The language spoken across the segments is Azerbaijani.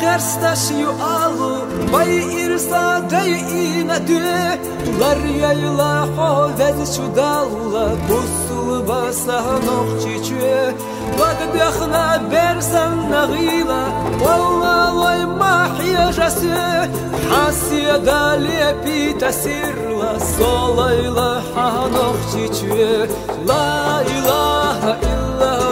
Herstaş yu alu Bay irsa dey inedi Lar yayla hovez şu dalla Kusul basa nok çiçü Bak dekhna bersen nagila Valla vay mahyajası Hasiye dali pita sirla Solayla hanok çiçü La ilahe illallah.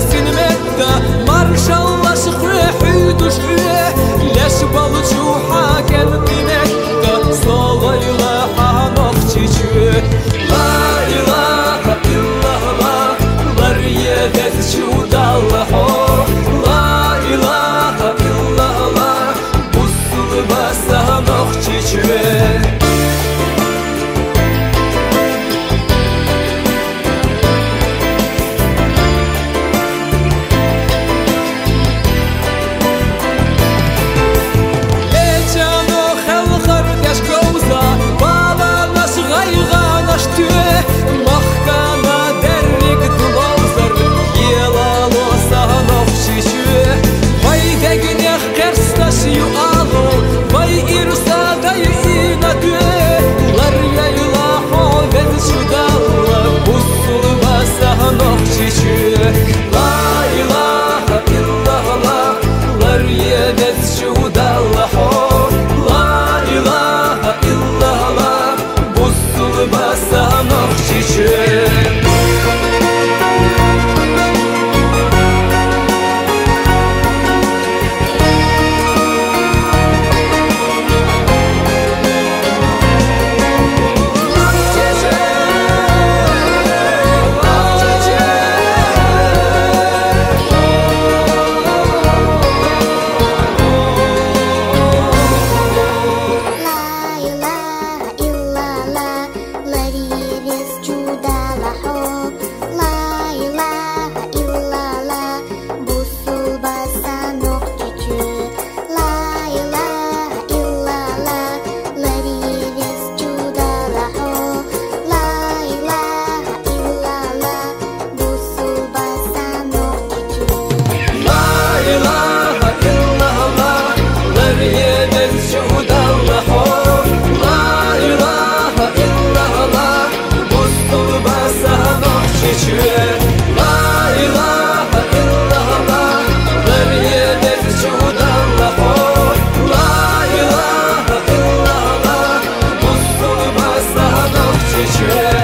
解决。is your